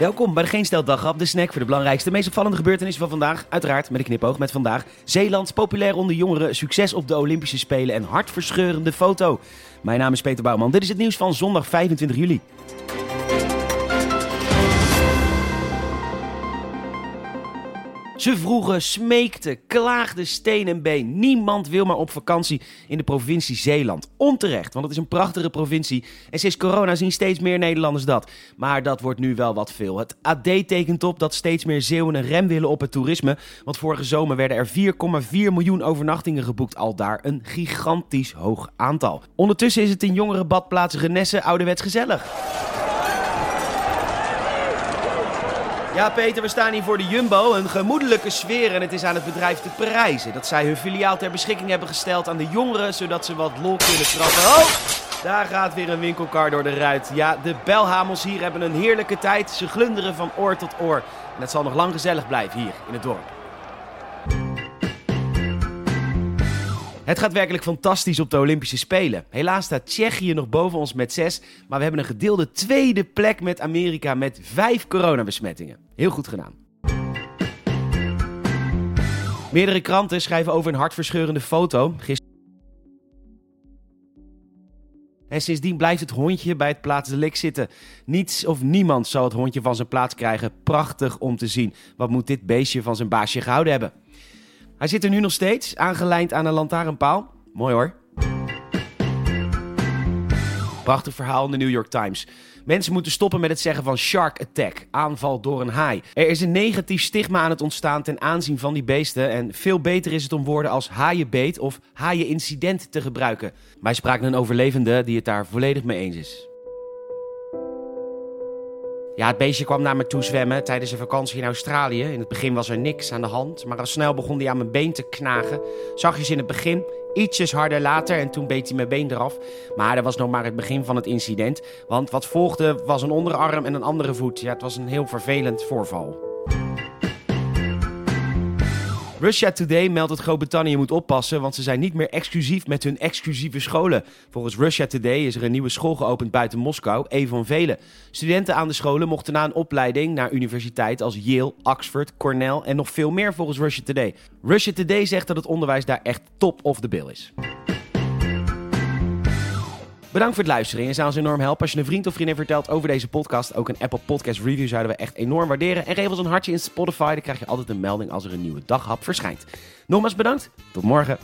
Welkom bij de Geen Stel de snack voor de belangrijkste, meest opvallende gebeurtenissen van vandaag. Uiteraard met een knipoog met vandaag. Zeeland, populair onder jongeren, succes op de Olympische Spelen en hartverscheurende foto. Mijn naam is Peter Bouwman. Dit is het nieuws van zondag 25 juli. Ze vroegen, smeekten, klaagden steen en been. Niemand wil maar op vakantie in de provincie Zeeland. Onterecht, want het is een prachtige provincie. En sinds corona zien steeds meer Nederlanders dat. Maar dat wordt nu wel wat veel. Het AD tekent op dat steeds meer Zeeuwen een rem willen op het toerisme. Want vorige zomer werden er 4,4 miljoen overnachtingen geboekt. Al daar een gigantisch hoog aantal. Ondertussen is het in jongere badplaats Renesse ouderwets gezellig. Ja, Peter, we staan hier voor de Jumbo. Een gemoedelijke sfeer en het is aan het bedrijf te prijzen. Dat zij hun filiaal ter beschikking hebben gesteld aan de jongeren, zodat ze wat lol kunnen trappen. Oh, daar gaat weer een winkelkar door de ruit. Ja, de belhamels hier hebben een heerlijke tijd. Ze glunderen van oor tot oor. En het zal nog lang gezellig blijven hier in het dorp. Het gaat werkelijk fantastisch op de Olympische Spelen. Helaas staat Tsjechië nog boven ons met zes, maar we hebben een gedeelde tweede plek met Amerika met vijf coronabesmettingen. Heel goed gedaan. Meerdere kranten schrijven over een hartverscheurende foto. Gisteren En sindsdien blijft het hondje bij het plaatselijk zitten. Niets of niemand zal het hondje van zijn plaats krijgen. Prachtig om te zien. Wat moet dit beestje van zijn baasje gehouden hebben? Hij zit er nu nog steeds, aangelijnd aan een lantaarnpaal. Mooi hoor. Prachtig verhaal in de New York Times. Mensen moeten stoppen met het zeggen van shark attack, aanval door een haai. Er is een negatief stigma aan het ontstaan ten aanzien van die beesten en veel beter is het om woorden als haaienbeet of haaienincident te gebruiken. Wij spraken een overlevende die het daar volledig mee eens is. Ja, het beestje kwam naar me toe zwemmen tijdens een vakantie in Australië. In het begin was er niks aan de hand, maar al snel begon hij aan mijn been te knagen. Zachtjes in het begin, ietsjes harder later en toen beet hij mijn been eraf. Maar dat was nog maar het begin van het incident, want wat volgde was een onderarm en een andere voet. Ja, het was een heel vervelend voorval. Russia Today meldt dat Groot-Brittannië moet oppassen, want ze zijn niet meer exclusief met hun exclusieve scholen. Volgens Russia Today is er een nieuwe school geopend buiten Moskou, een van vele. Studenten aan de scholen mochten na een opleiding naar universiteiten als Yale, Oxford, Cornell en nog veel meer volgens Russia Today. Russia Today zegt dat het onderwijs daar echt top of the bill is. Bedankt voor het luisteren. Je zou ons enorm helpen als je een vriend of vriendin vertelt over deze podcast. Ook een Apple Podcast Review zouden we echt enorm waarderen. En geef ons een hartje in Spotify. Dan krijg je altijd een melding als er een nieuwe daghap verschijnt. Nogmaals bedankt. Tot morgen.